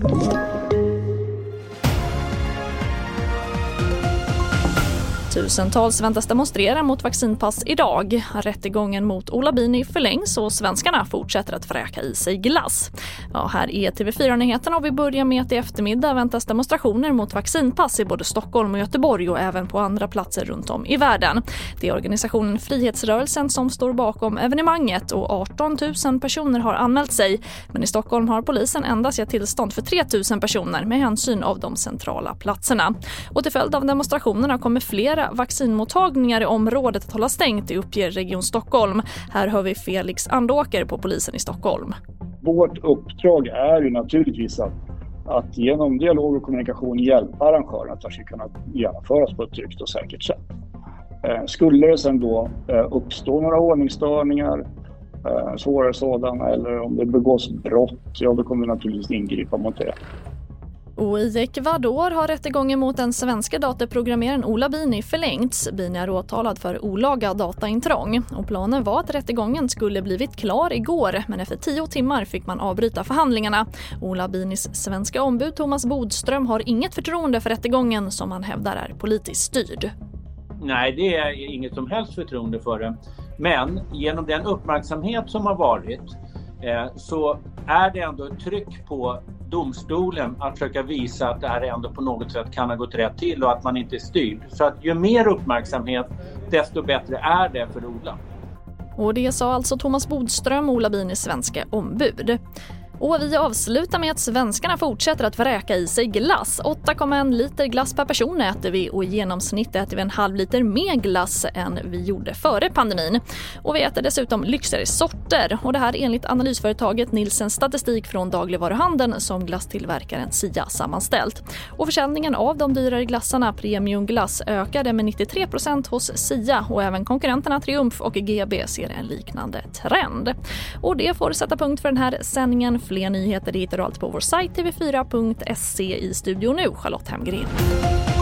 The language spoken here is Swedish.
Thank you. Tusentals väntas demonstrera mot vaccinpass idag. Rättegången mot Ola Bini förlängs och svenskarna fortsätter att vräka i sig glass. Ja, här är TV4-nyheterna och vi börjar med att i eftermiddag väntas demonstrationer mot vaccinpass i både Stockholm och Göteborg och även på andra platser runt om i världen. Det är organisationen Frihetsrörelsen som står bakom evenemanget och 18 000 personer har anmält sig. Men i Stockholm har polisen endast gett tillstånd för 3 000 personer med hänsyn av de centrala platserna. Och till följd av demonstrationerna kommer flera vaccinmottagningar i området att hålla stängt, det uppger Region Stockholm. Här hör vi Felix Andåker på polisen i Stockholm. Vårt uppdrag är ju naturligtvis att, att genom dialog och kommunikation hjälpa arrangörerna att det ska kunna genomföras på ett tryggt och säkert sätt. Eh, skulle det sen då eh, uppstå några ordningsstörningar, eh, svårare sådana, eller om det begås brott, ja då kommer vi naturligtvis ingripa mot det. Och I Ecuador har rättegången mot den svenska datorprogrammeraren Ola Bini förlängts. Bini är åtalad för olaga dataintrång. Och planen var att rättegången skulle blivit klar igår men efter tio timmar fick man avbryta förhandlingarna. Ola Binis svenska ombud Thomas Bodström har inget förtroende för rättegången som han hävdar är politiskt styrd. Nej, det är inget som helst förtroende för det. Men genom den uppmärksamhet som har varit Eh, så är det ändå ett tryck på domstolen att försöka visa att det här ändå på något sätt kan ha gått rätt till och att man inte är styrd. Så att ju mer uppmärksamhet desto bättre är det för Ola. Och det sa alltså Thomas Bodström, Ola Binis svenska ombud. Och vi avslutar med att svenskarna fortsätter att vräka i sig glass. 8,1 liter glass per person äter vi och i genomsnitt äter vi en halv liter mer glass än vi gjorde före pandemin. Och vi äter dessutom lyxigare sorter och det här enligt analysföretaget Nielsen statistik från dagligvaruhandeln som glasstillverkaren Sia sammanställt. Och försäljningen av de dyrare glassarna premiumglass ökade med 93% hos Sia och även konkurrenterna Triumf och GB ser en liknande trend. Och det får sätta punkt för den här sändningen Fler nyheter hittar du alltid på vår sajt tv4.se. I studion nu, Charlotte Hemgren.